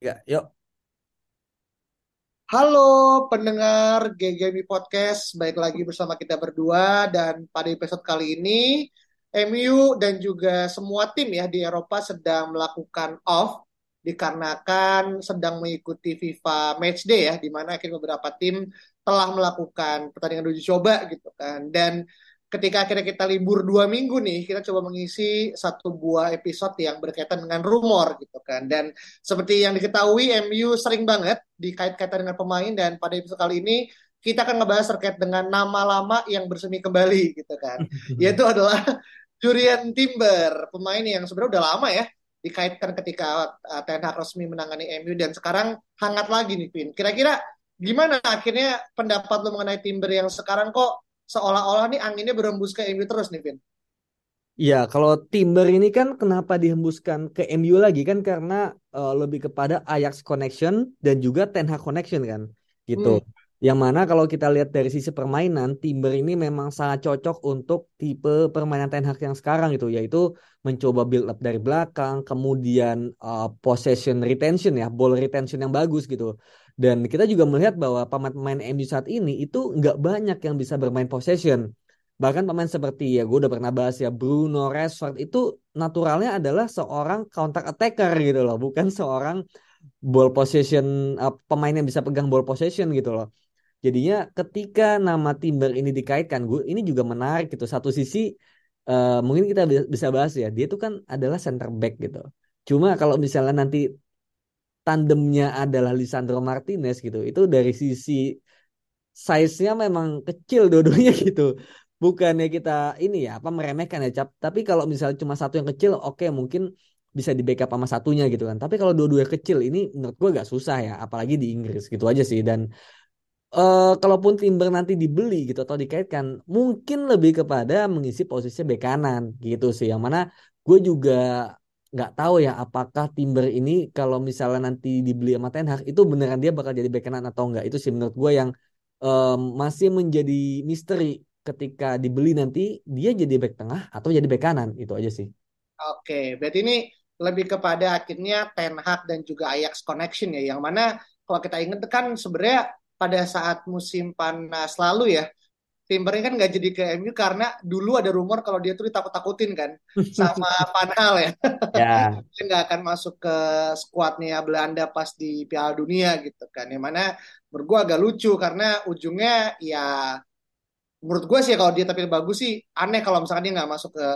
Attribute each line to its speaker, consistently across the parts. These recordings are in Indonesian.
Speaker 1: Ya, yuk.
Speaker 2: Halo pendengar GGMI Podcast, baik lagi bersama kita berdua dan pada episode kali ini MU dan juga semua tim ya di Eropa sedang melakukan off dikarenakan sedang mengikuti FIFA Matchday ya, di mana akhirnya beberapa tim telah melakukan pertandingan uji coba gitu kan. Dan ketika akhirnya kita libur dua minggu nih, kita coba mengisi satu buah episode yang berkaitan dengan rumor gitu kan. Dan seperti yang diketahui, MU sering banget dikait-kaitan dengan pemain dan pada episode kali ini kita akan ngebahas terkait dengan nama lama yang bersemi kembali gitu kan. Yaitu adalah Julian Timber, pemain yang sebenarnya udah lama ya dikaitkan ketika uh, Ten Hag resmi menangani MU dan sekarang hangat lagi nih Vin. Kira-kira gimana akhirnya pendapat lo mengenai Timber yang sekarang kok seolah-olah nih anginnya berembus ke MU terus nih Vin?
Speaker 1: Ya, kalau Timber ini kan kenapa dihembuskan ke MU lagi kan karena uh, lebih kepada Ajax connection dan juga Ten Hag connection kan, gitu. Hmm. Yang mana kalau kita lihat dari sisi permainan, Timber ini memang sangat cocok untuk tipe permainan Ten Hag yang sekarang itu, yaitu mencoba build up dari belakang, kemudian uh, possession retention ya, ball retention yang bagus gitu. Dan kita juga melihat bahwa pemain-pemain MU saat ini itu nggak banyak yang bisa bermain possession. Bahkan pemain seperti ya gue udah pernah bahas ya Bruno Rashford itu naturalnya adalah seorang counter attacker gitu loh, bukan seorang ball possession uh, pemain yang bisa pegang ball possession gitu loh. Jadinya ketika nama Timber ini dikaitkan, gue ini juga menarik gitu. Satu sisi uh, mungkin kita bisa bahas ya, dia itu kan adalah center back gitu. Cuma kalau misalnya nanti tandemnya adalah Lisandro Martinez gitu, itu dari sisi size-nya memang kecil dua-duanya gitu. Bukannya kita ini ya apa meremehkan ya cap. Tapi kalau misalnya cuma satu yang kecil, oke okay, mungkin bisa di backup sama satunya gitu kan. Tapi kalau dua-dua kecil ini menurut gue gak susah ya, apalagi di Inggris gitu aja sih. Dan uh, kalaupun Timber nanti dibeli gitu atau dikaitkan mungkin lebih kepada mengisi posisi bek kanan gitu sih. Yang mana gue juga nggak tahu ya apakah Timber ini kalau misalnya nanti dibeli sama Ten Hag itu beneran dia bakal jadi bek kanan atau enggak itu sih menurut gue yang um, masih menjadi misteri ketika dibeli nanti dia jadi bek tengah atau jadi bek kanan. Itu aja sih.
Speaker 2: Oke, berarti ini lebih kepada akhirnya Ten Hag dan juga Ajax connection ya. Yang mana kalau kita ingat kan sebenarnya pada saat musim panas lalu ya Timber ini kan nggak jadi ke MU karena dulu ada rumor kalau dia tuh ditakut-takutin kan sama Van Hal ya. Yeah. dia nggak akan masuk ke skuadnya Belanda pas di Piala Dunia gitu kan. Yang mana menurut gue agak lucu karena ujungnya ya menurut gue sih kalau dia tampil bagus sih aneh kalau misalkan dia nggak masuk ke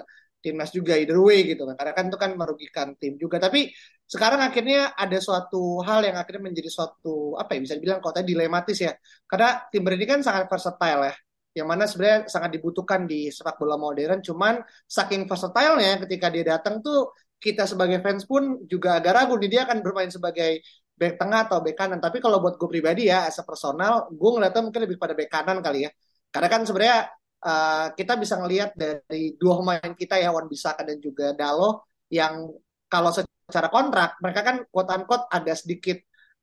Speaker 2: timnas juga either way gitu kan. Karena kan itu kan merugikan tim juga. Tapi sekarang akhirnya ada suatu hal yang akhirnya menjadi suatu apa ya bisa dibilang kota dilematis ya. Karena Timber ini kan sangat versatile ya. Yang mana sebenarnya sangat dibutuhkan di sepak bola modern. Cuman saking versatile-nya ketika dia datang tuh kita sebagai fans pun juga agak ragu nih dia akan bermain sebagai back tengah atau back kanan. Tapi kalau buat gue pribadi ya as a personal gue ngeliatnya mungkin lebih pada back kanan kali ya. Karena kan sebenarnya uh, kita bisa ngelihat dari dua pemain kita ya Wan Bisaka dan juga Dalo yang kalau secara kontrak mereka kan quote unquote agak sedikit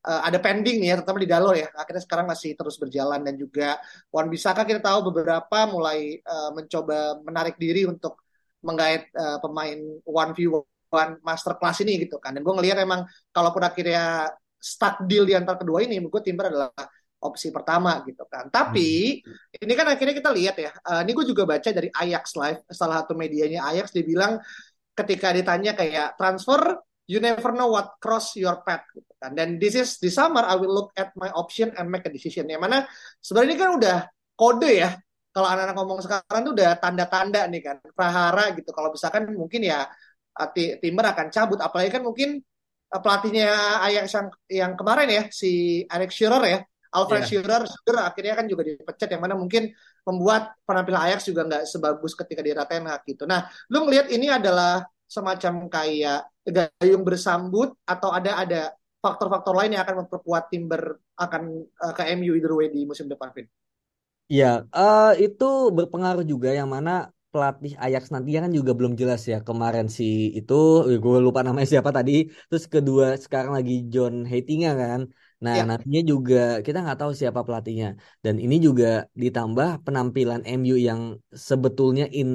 Speaker 2: uh, ada pending nih ya terutama di Dalo ya. Akhirnya sekarang masih terus berjalan dan juga Wan Bisaka kita tahu beberapa mulai uh, mencoba menarik diri untuk menggait uh, pemain one view one master class ini gitu kan. Dan gue ngelihat emang kalaupun akhirnya start deal di antara kedua ini menurut gue Timber adalah opsi pertama gitu kan tapi hmm. ini kan akhirnya kita lihat ya uh, ini gue juga baca dari Ajax Live salah satu medianya Ajax dia bilang ketika ditanya kayak transfer you never know what cross your path gitu kan. Dan this is di summer I will look at my option and make a decision. Yang mana sebenarnya kan udah kode ya. Kalau anak-anak ngomong sekarang tuh udah tanda-tanda nih kan. Prahara gitu. Kalau misalkan mungkin ya uh, Timber akan cabut. Apalagi kan mungkin uh, pelatihnya Ajax yang, yang kemarin ya si Alex Shearer ya. Alfred yeah. Shearer, Shearer akhirnya kan juga dipecat yang mana mungkin membuat penampilan Ajax juga nggak sebagus ketika di Ten gitu. Nah, lu ngelihat ini adalah semacam kayak gayung bersambut atau ada ada faktor-faktor lain yang akan memperkuat Timber akan uh, ke MU either way di musim depan, Vin?
Speaker 1: Ya, uh, itu berpengaruh juga yang mana pelatih Ajax nantinya kan juga belum jelas ya kemarin si itu gue lupa namanya siapa tadi terus kedua sekarang lagi John Heitinga kan. Nah ya. nantinya juga kita nggak tahu siapa pelatihnya. Dan ini juga ditambah penampilan MU yang sebetulnya in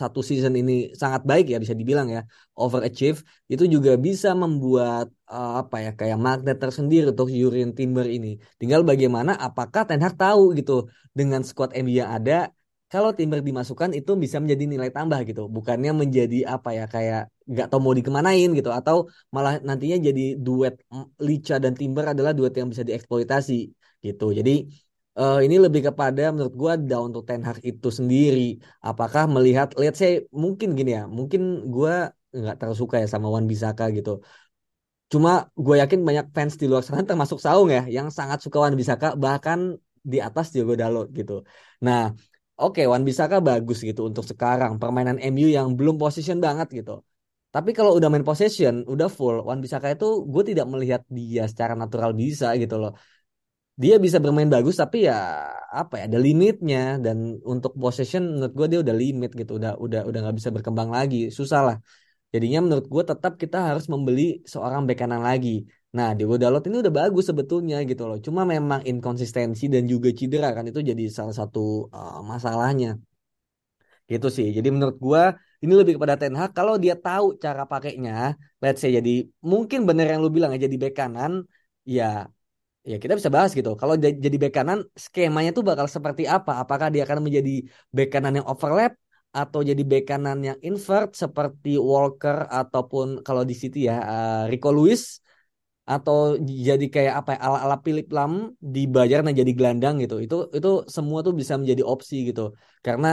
Speaker 1: satu season ini sangat baik ya bisa dibilang ya overachieve itu juga bisa membuat uh, apa ya kayak magnet tersendiri untuk Jurien Timber ini. Tinggal bagaimana apakah Ten Hag tahu gitu dengan squad MU yang ada kalau Timber dimasukkan itu bisa menjadi nilai tambah gitu. Bukannya menjadi apa ya kayak nggak tahu mau dikemanain gitu. Atau malah nantinya jadi duet Licha dan Timber adalah duet yang bisa dieksploitasi gitu. Jadi uh, ini lebih kepada menurut gue down to Ten Hag itu sendiri. Apakah melihat lihat saya mungkin gini ya mungkin gue nggak terlalu suka ya sama Wan Bisaka gitu. Cuma gue yakin banyak fans di luar sana termasuk Saung ya yang sangat suka Wan Bisaka bahkan di atas Diogo Dalot gitu. Nah oke Wan Bisaka bagus gitu untuk sekarang permainan MU yang belum position banget gitu. Tapi kalau udah main possession, udah full, Wan Bisaka itu gue tidak melihat dia secara natural bisa gitu loh. Dia bisa bermain bagus tapi ya apa ya ada limitnya dan untuk possession menurut gue dia udah limit gitu, udah udah udah nggak bisa berkembang lagi, susah lah. Jadinya menurut gue tetap kita harus membeli seorang bek kanan lagi. Nah, Diego Dalot ini udah bagus sebetulnya gitu loh. Cuma memang inkonsistensi dan juga cedera kan itu jadi salah satu uh, masalahnya. Gitu sih. Jadi menurut gua ini lebih kepada Ten Hag kalau dia tahu cara pakainya, let's say jadi mungkin bener yang lu bilang ya jadi bek kanan, ya ya kita bisa bahas gitu. Kalau jadi bek kanan skemanya tuh bakal seperti apa? Apakah dia akan menjadi bek kanan yang overlap atau jadi bek kanan yang invert seperti Walker ataupun kalau di City ya uh, Rico Lewis atau jadi kayak apa ya, ala-ala Philip Lam di Bayern jadi gelandang gitu. Itu itu semua tuh bisa menjadi opsi gitu. Karena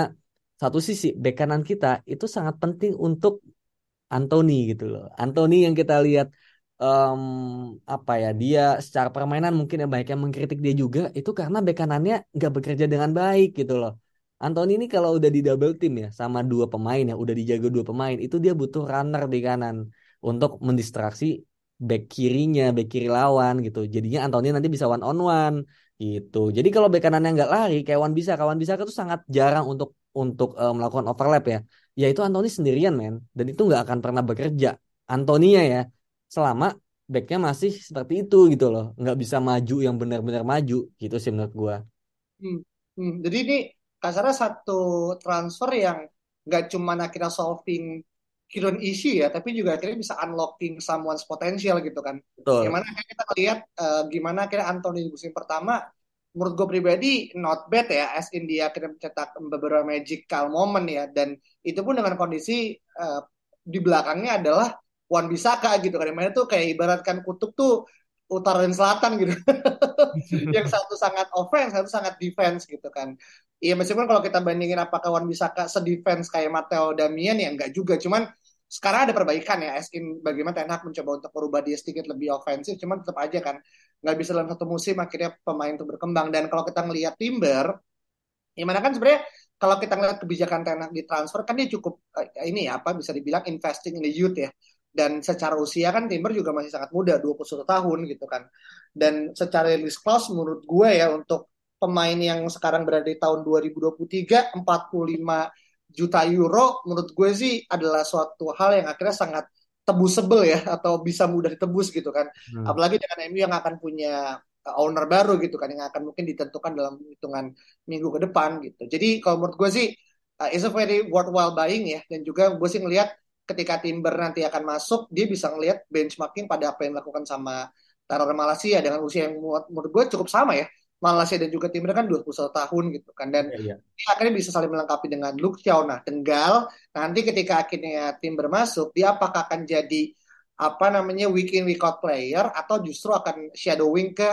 Speaker 1: satu sisi bek kanan kita itu sangat penting untuk Anthony gitu loh. Anthony yang kita lihat um, apa ya dia secara permainan mungkin yang banyak yang mengkritik dia juga itu karena bek kanannya nggak bekerja dengan baik gitu loh. Anthony ini kalau udah di double team ya sama dua pemain ya udah dijaga dua pemain itu dia butuh runner di kanan untuk mendistraksi back kirinya, back kiri lawan gitu. Jadinya Anthony nanti bisa one on one gitu. Jadi kalau back kanannya nggak lari, kayak Wan bisa, kawan bisa itu sangat jarang untuk untuk uh, melakukan overlap ya. Ya itu Anthony sendirian men, dan itu nggak akan pernah bekerja. Antonia ya, selama backnya masih seperti itu gitu loh, nggak bisa maju yang benar-benar maju gitu sih menurut gua.
Speaker 2: Hmm. Hmm. Jadi ini kasarnya satu transfer yang nggak cuma akhirnya solving hidden issue ya, tapi juga akhirnya bisa unlocking someone's potential gitu kan. Betul. Gimana kita lihat uh, gimana akhirnya Anthony di musim pertama, menurut gue pribadi not bad ya, as in dia akhirnya mencetak beberapa magical moment ya, dan itu pun dengan kondisi uh, di belakangnya adalah Wan Bisaka gitu kan, di mana tuh kayak ibaratkan kutub tuh utara dan selatan gitu. yang satu sangat offense, satu sangat defense gitu kan. Iya meskipun kalau kita bandingin apakah Wan Bisaka sedefense kayak Matteo Damian ya enggak juga, cuman sekarang ada perbaikan ya, as in bagaimana Ten Hag mencoba untuk merubah dia sedikit lebih ofensif, cuman tetap aja kan nggak bisa dalam satu musim akhirnya pemain itu berkembang. Dan kalau kita ngelihat Timber, gimana kan sebenarnya kalau kita ngelihat kebijakan Ten Hag di transfer kan dia cukup uh, ini ya apa bisa dibilang investing in the youth ya. Dan secara usia kan Timber juga masih sangat muda, 21 tahun gitu kan. Dan secara release clause menurut gue ya untuk pemain yang sekarang berada di tahun 2023 45 juta euro menurut gue sih adalah suatu hal yang akhirnya sangat tebusable ya atau bisa mudah ditebus gitu kan. Hmm. apalagi dengan MU yang akan punya uh, owner baru gitu kan yang akan mungkin ditentukan dalam hitungan minggu ke depan gitu. Jadi kalau menurut gue sih uh, is a very worthwhile buying ya. Dan juga gue sih ngelihat ketika Timber nanti akan masuk dia bisa ngelihat benchmarking pada apa yang dilakukan sama Tarar Malaysia dengan usia yang menurut gue cukup sama ya Malaysia dan juga timnya kan 21 tahun gitu kan dan ya, ya. akhirnya bisa saling melengkapi dengan Luke Shaw. Nah, tinggal nanti ketika akhirnya tim bermasuk, dia apakah akan jadi apa namanya week in week out player atau justru akan shadowing ke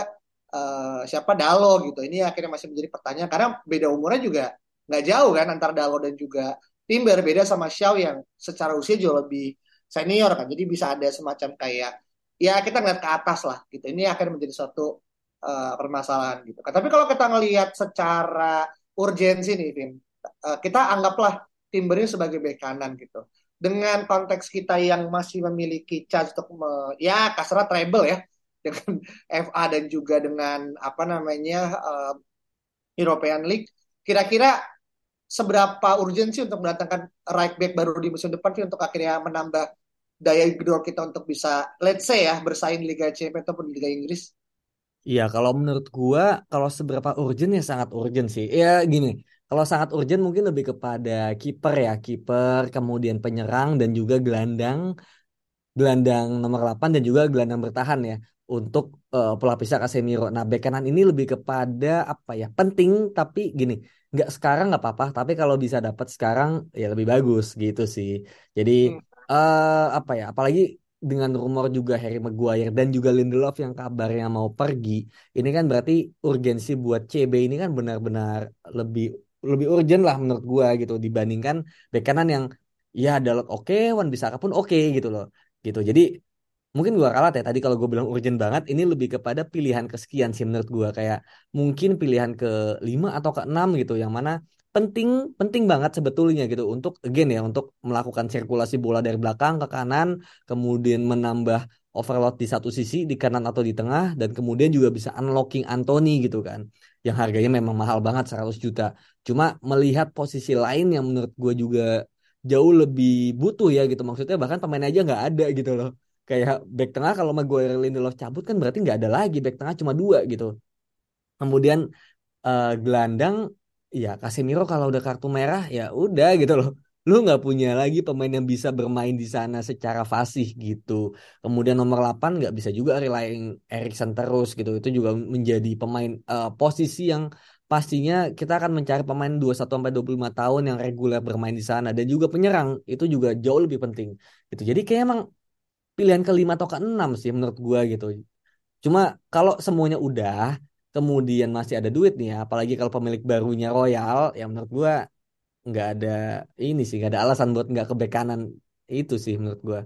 Speaker 2: uh, siapa Dalo gitu. Ini akhirnya masih menjadi pertanyaan karena beda umurnya juga nggak jauh kan antara Dalo dan juga Timber beda sama Xiao yang secara usia jauh lebih senior kan. Jadi bisa ada semacam kayak ya kita ngeliat ke atas lah gitu. Ini akan menjadi suatu uh, permasalahan gitu. Tapi kalau kita ngelihat secara urgensi nih, Vin, uh, kita anggaplah Timber ini sebagai bek kanan gitu. dengan konteks kita yang masih memiliki chance untuk me, ya kasarnya treble ya dengan FA dan juga dengan apa namanya uh, European League kira-kira seberapa urgensi untuk mendatangkan right back baru di musim depan sih untuk akhirnya menambah daya gedor kita untuk bisa let's say ya bersaing Liga Champions ataupun Liga Inggris
Speaker 1: Iya, kalau menurut gua, kalau seberapa urgent ya sangat urgent sih. Ya gini, kalau sangat urgent mungkin lebih kepada kiper ya, kiper, kemudian penyerang dan juga gelandang, gelandang nomor 8 dan juga gelandang bertahan ya untuk uh, pelapisnya Casemiro. Nah, bek kanan ini lebih kepada apa ya? Penting tapi gini, nggak sekarang nggak apa-apa, tapi kalau bisa dapat sekarang ya lebih bagus gitu sih. Jadi hmm. uh, apa ya? Apalagi dengan rumor juga Harry Maguire dan juga Lindelof yang kabarnya mau pergi, ini kan berarti urgensi buat CB ini kan benar-benar lebih lebih urgent lah menurut gua gitu dibandingkan bek kanan yang ya Dalot oke, okay, Wan Bisaka pun oke okay, gitu loh. Gitu. Jadi mungkin gua kalah ya tadi kalau gue bilang urgent banget ini lebih kepada pilihan kesekian sih menurut gua kayak mungkin pilihan ke lima atau ke enam gitu yang mana penting penting banget sebetulnya gitu untuk again ya untuk melakukan sirkulasi bola dari belakang ke kanan kemudian menambah overload di satu sisi di kanan atau di tengah dan kemudian juga bisa unlocking Anthony gitu kan yang harganya memang mahal banget 100 juta. Cuma melihat posisi lain yang menurut gue juga jauh lebih butuh ya gitu maksudnya bahkan pemain aja nggak ada gitu loh. Kayak back tengah kalau Maguire Lindelof cabut kan berarti nggak ada lagi back tengah cuma dua gitu. Kemudian uh, gelandang ya Casemiro kalau udah kartu merah ya udah gitu loh. Lu nggak punya lagi pemain yang bisa bermain di sana secara fasih gitu. Kemudian nomor 8 nggak bisa juga relying Erikson terus gitu. Itu juga menjadi pemain uh, posisi yang pastinya kita akan mencari pemain 21 sampai 25 tahun yang reguler bermain di sana dan juga penyerang itu juga jauh lebih penting gitu. Jadi kayak emang pilihan kelima atau keenam sih menurut gua gitu. Cuma kalau semuanya udah kemudian masih ada duit nih ya, apalagi kalau pemilik barunya Royal, ya menurut gua nggak ada ini sih, nggak ada alasan buat nggak ke kanan itu sih menurut gua.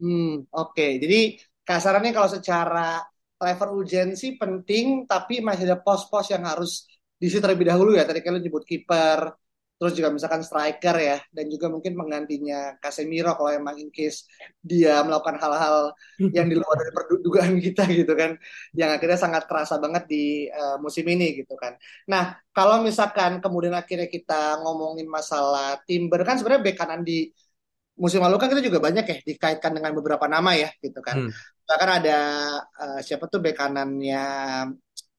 Speaker 2: Hmm, oke. Okay. Jadi kasarannya kalau secara level urgensi penting, tapi masih ada pos-pos yang harus diisi terlebih dahulu ya. Tadi kalian nyebut kiper, terus juga misalkan striker ya dan juga mungkin penggantinya Casemiro kalau emang in case dia melakukan hal-hal yang di luar dari perdugaan kita gitu kan yang akhirnya sangat terasa banget di uh, musim ini gitu kan. Nah kalau misalkan kemudian akhirnya kita ngomongin masalah Timber kan sebenarnya bek kanan di musim lalu kan kita juga banyak ya dikaitkan dengan beberapa nama ya gitu kan. Hmm. bahkan ada uh, siapa tuh bek kanannya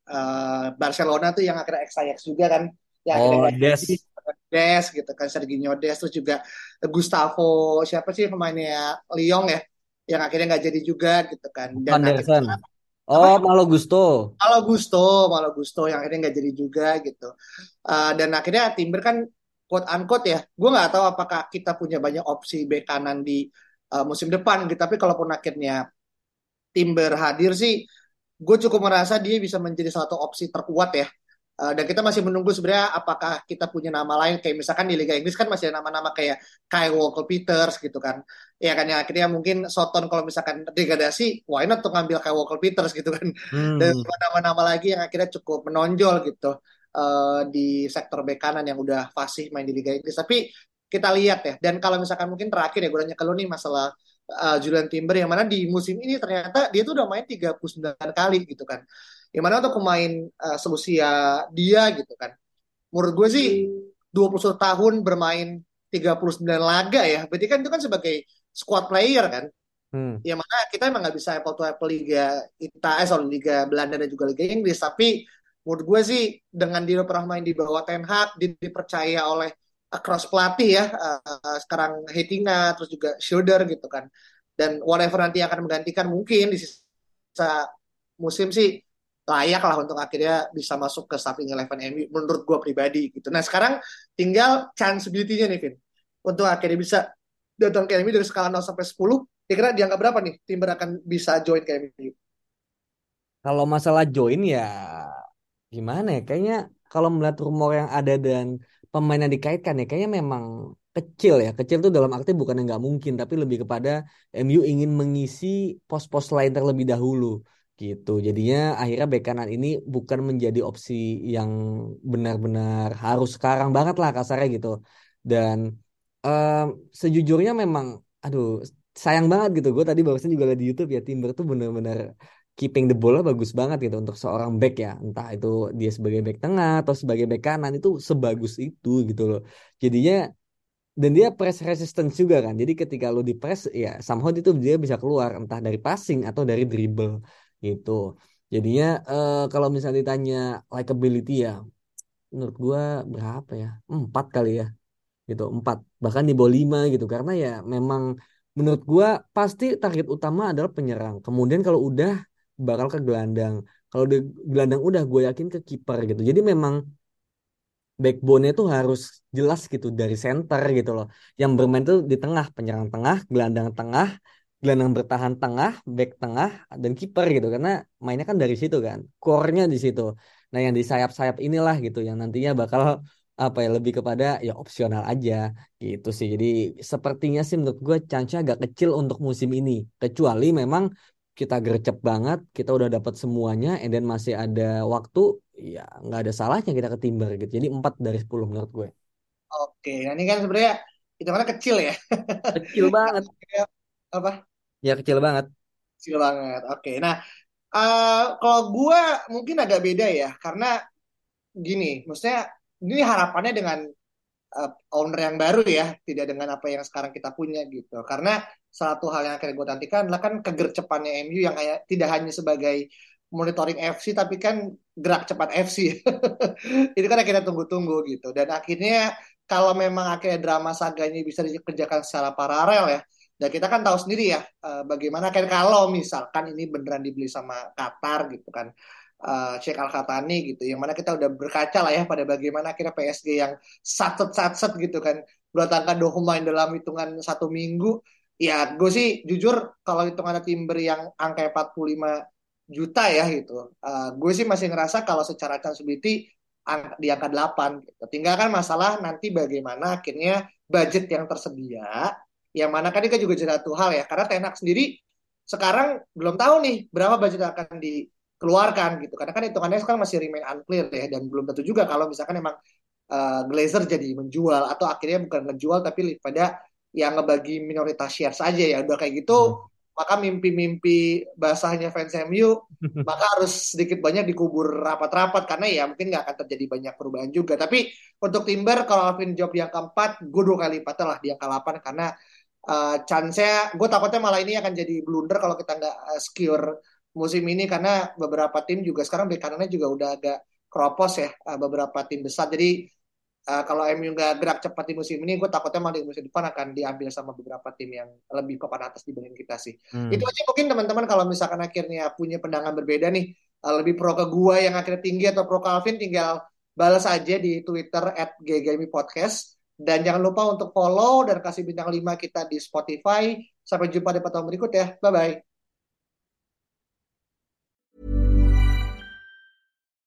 Speaker 2: uh, Barcelona tuh yang akhirnya Ajax juga kan
Speaker 1: ya oh, Des
Speaker 2: Des gitu kan Serginho Des terus juga Gustavo siapa sih pemainnya Lyon ya yang akhirnya nggak jadi juga gitu kan
Speaker 1: dan akhirnya, Oh, Malo Gusto.
Speaker 2: Malo Gusto, Malo Gusto yang akhirnya nggak jadi juga gitu. Uh, dan akhirnya Timber kan quote unquote ya, gue nggak tahu apakah kita punya banyak opsi bek kanan di uh, musim depan gitu. Tapi kalaupun akhirnya Timber hadir sih, gue cukup merasa dia bisa menjadi satu opsi terkuat ya Uh, dan kita masih menunggu sebenarnya apakah kita punya nama lain. Kayak misalkan di Liga Inggris kan masih ada nama-nama kayak Kyle Walker Peters gitu kan. Ya kan ya akhirnya mungkin Soton kalau misalkan degradasi why not untuk ngambil Kyle Walker Peters gitu kan. Hmm. dan nama-nama lagi yang akhirnya cukup menonjol gitu uh, di sektor bek kanan yang udah fasih main di Liga Inggris. Tapi kita lihat ya dan kalau misalkan mungkin terakhir ya gue nanya ke lu nih masalah uh, Julian Timber yang mana di musim ini ternyata dia tuh udah main 39 kali gitu kan yang mana untuk pemain uh, seusia dia gitu kan. Menurut gue sih 21 tahun bermain 39 laga ya. Berarti kan itu kan sebagai squad player kan. Hmm. Yang mana kita emang nggak bisa apple to apple Liga kita, eh sorry, Liga Belanda dan juga Liga Inggris. Tapi menurut gue sih dengan dia pernah main di bawah Ten Hag, dia dipercaya oleh cross pelatih ya. Uh, sekarang Hetinga, terus juga Schroeder gitu kan. Dan whatever nanti akan menggantikan mungkin di sisa musim sih layak lah untuk akhirnya bisa masuk ke starting eleven MU menurut gue pribadi gitu. Nah sekarang tinggal chance beauty-nya nih Vin untuk akhirnya bisa datang ke MU dari skala 0 sampai 10 kira-kira dianggap berapa nih Timber akan bisa join ke MU?
Speaker 1: Kalau masalah join ya gimana ya kayaknya kalau melihat rumor yang ada dan pemain yang dikaitkan ya kayaknya memang kecil ya kecil tuh dalam arti bukan yang nggak mungkin tapi lebih kepada MU ingin mengisi pos-pos lain terlebih dahulu gitu. Jadinya akhirnya bek kanan ini bukan menjadi opsi yang benar-benar harus sekarang banget lah kasarnya gitu. Dan um, sejujurnya memang, aduh, sayang banget gitu. Gue tadi barusan juga lihat di YouTube ya, Timber tuh bener-bener keeping the bola bagus banget gitu untuk seorang back ya. Entah itu dia sebagai back tengah atau sebagai back kanan itu sebagus itu gitu loh. Jadinya dan dia press resistance juga kan. Jadi ketika lo di press ya somehow itu dia bisa keluar entah dari passing atau dari dribble gitu. Jadinya uh, kalau misalnya ditanya likability ya menurut gua berapa ya? Empat kali ya. Gitu, empat. Bahkan di bawah lima gitu. Karena ya memang menurut gua pasti target utama adalah penyerang. Kemudian kalau udah bakal ke gelandang. Kalau di gelandang udah gue yakin ke kiper gitu. Jadi memang backbone-nya itu harus jelas gitu dari center gitu loh. Yang bermain tuh di tengah, penyerang tengah, gelandang tengah, gelandang bertahan tengah, back tengah dan kiper gitu karena mainnya kan dari situ kan. Core-nya di situ. Nah, yang di sayap-sayap inilah gitu yang nantinya bakal apa ya lebih kepada ya opsional aja gitu sih. Jadi sepertinya sih menurut gue chance agak kecil untuk musim ini. Kecuali memang kita gercep banget, kita udah dapat semuanya, and then masih ada waktu, ya nggak ada salahnya kita ke Timber gitu. Jadi 4 dari 10 menurut gue.
Speaker 2: Oke, nah ini kan sebenarnya itu kan kecil ya.
Speaker 1: Kecil banget.
Speaker 2: Apa?
Speaker 1: Ya kecil banget.
Speaker 2: Kecil banget. Oke, nah uh, kalau gue mungkin agak beda ya, karena gini, maksudnya ini harapannya dengan uh, owner yang baru ya, tidak dengan apa yang sekarang kita punya gitu. Karena satu hal yang akhirnya gue nantikan adalah kan kegercepannya MU yang kayak tidak hanya sebagai monitoring FC tapi kan gerak cepat FC. itu kan kita tunggu-tunggu gitu. Dan akhirnya kalau memang akhirnya drama saganya bisa dikerjakan secara paralel ya. Dan kita kan tahu sendiri ya uh, bagaimana kan kalau misalkan ini beneran dibeli sama Qatar gitu kan. Uh, Sheikh Al Khatani gitu, yang mana kita udah berkaca lah ya pada bagaimana akhirnya PSG yang satset-satset gitu kan, berdatangkan dokumen dalam hitungan satu minggu, ya gue sih jujur kalau hitungan Timber yang angka 45 juta ya gitu. Uh, gue sih masih ngerasa kalau secara transferability di angka 8 gitu. Tinggal kan masalah nanti bagaimana akhirnya budget yang tersedia yang mana kan ini kan juga jadi satu hal ya. Karena Tenak sendiri sekarang belum tahu nih berapa budget akan dikeluarkan gitu. Karena kan hitungannya sekarang masih remain unclear ya dan belum tentu juga kalau misalkan emang uh, Glazer jadi menjual atau akhirnya bukan menjual tapi pada yang ngebagi minoritas share saja ya. Udah kayak gitu hmm. maka mimpi-mimpi basahnya fans MU maka harus sedikit banyak dikubur rapat-rapat karena ya mungkin nggak akan terjadi banyak perubahan juga. Tapi untuk Timber kalau Alvin Job angka 4 gue dua kali lipat lah di angka 8 karena uh, chance-nya gue takutnya malah ini akan jadi blunder kalau kita nggak uh, secure musim ini karena beberapa tim juga sekarang bek kanannya juga udah agak kropos ya uh, beberapa tim besar jadi uh, kalau MU nggak gerak cepat di musim ini, gue takutnya malah di musim depan akan diambil sama beberapa tim yang lebih papan atas dibanding kita sih. Hmm. Itu aja mungkin teman-teman kalau misalkan akhirnya punya pandangan berbeda nih, uh, lebih pro ke gue yang akhirnya tinggi atau pro Calvin, tinggal balas aja di Twitter at Podcast. Dan jangan lupa untuk follow dan kasih bintang 5 kita di Spotify. Sampai jumpa di pertemuan berikut ya. Bye-bye.